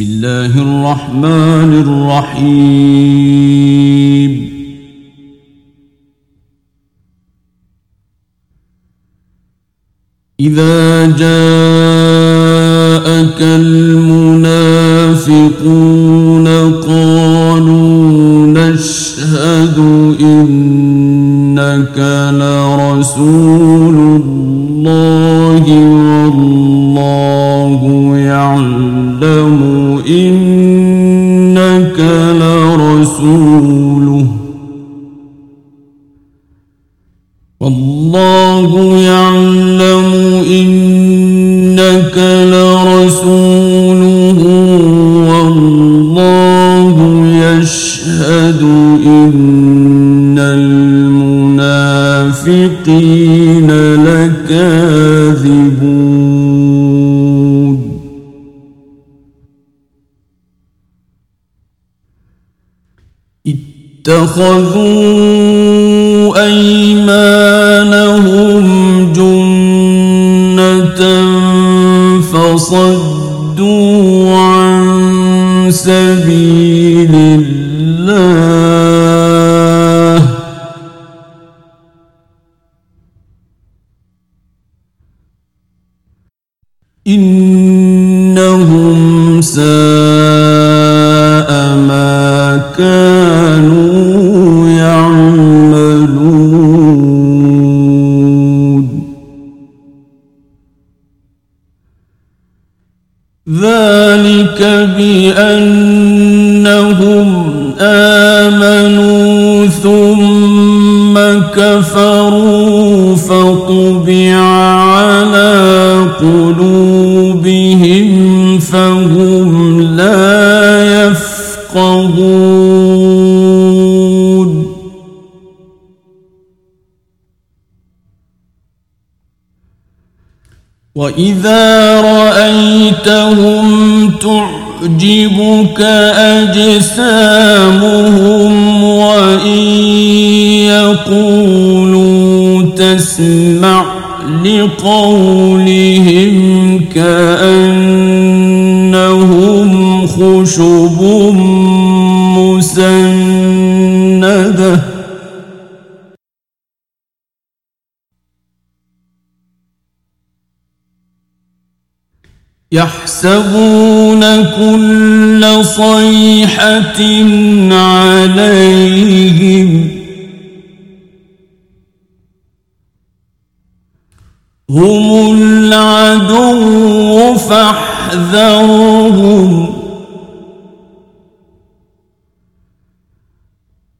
بسم الله الرحمن الرحيم إذا جاءك المنافقون قالوا نشهد إنك لرسول الله والله يعلم إنك لرسوله. والله يعلم إنك لرسوله. والله يشهد إن المنافقين اتخذوا أيمانهم جنة فصدوا عن سبيل الله. إنهم ساء ذلك بأنهم آمنوا ثم كفروا فطبع على قلوبهم وإذا رأيتهم تعجبك أجسامهم وإن يقولوا تسمع لقولهم كأنهم خشب يحسبون كل صيحة عليهم هم العدو فاحذرهم.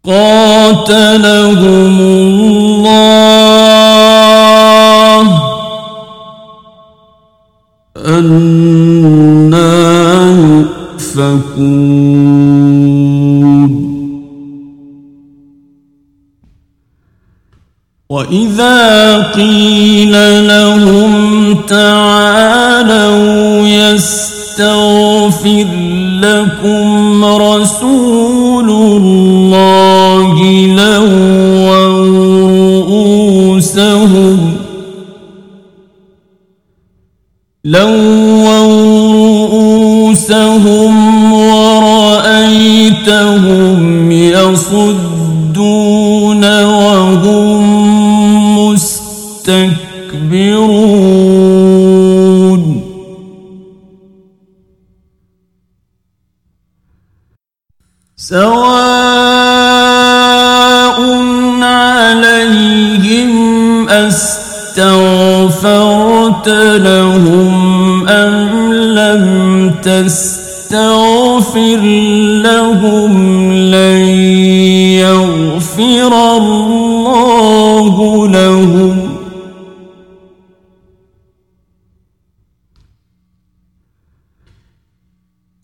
قاتلهم الله وإذا قيل لهم تعالوا يستغفر لكم رسول الله لووا رؤوسهم لووا رؤوسهم ورأيتهم يصدون وهم مستكبرون سواء عليهم أستغفرت لهم أم لم تستغفر لهم لن يغفر الله.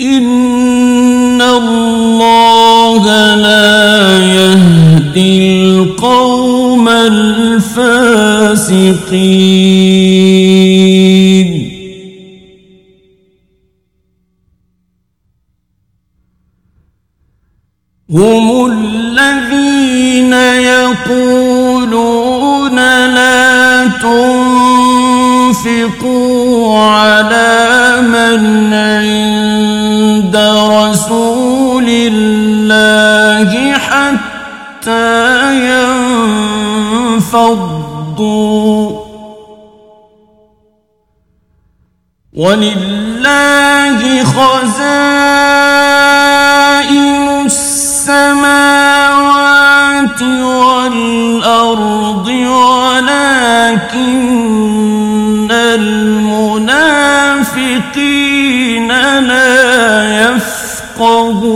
إن الله لا يهدي القوم الفاسقين هم الذين يقولون لا تنفقوا على من ينفضوا ولله خزائن السماوات والأرض ولكن المنافقين لا يفقهون.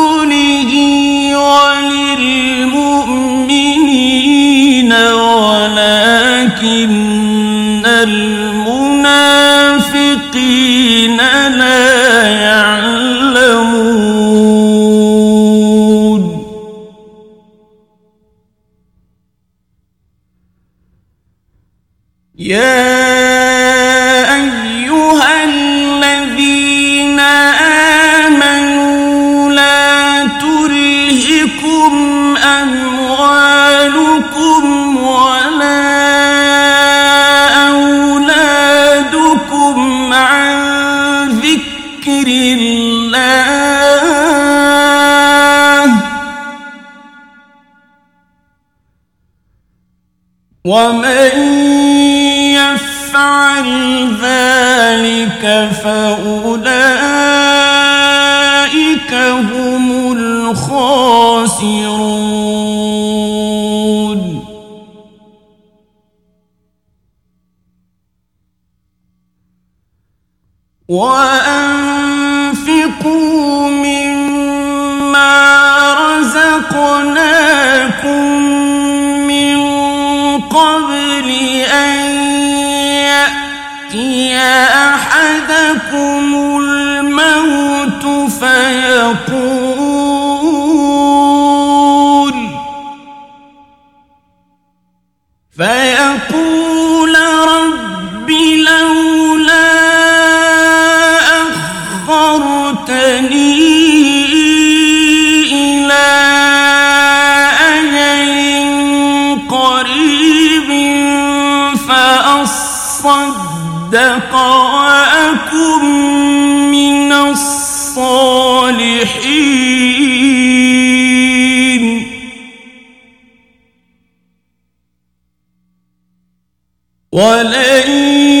المنافقين لا يعلمون ومن يفعل ذلك فأولئك هم الخاسرون. وأنفقوا مما رزقناكم أحدكم الموت فيقول فيقول رب لولا أخرتني إلى أجل قريب فأصدق وأكن من الصالحين. ولن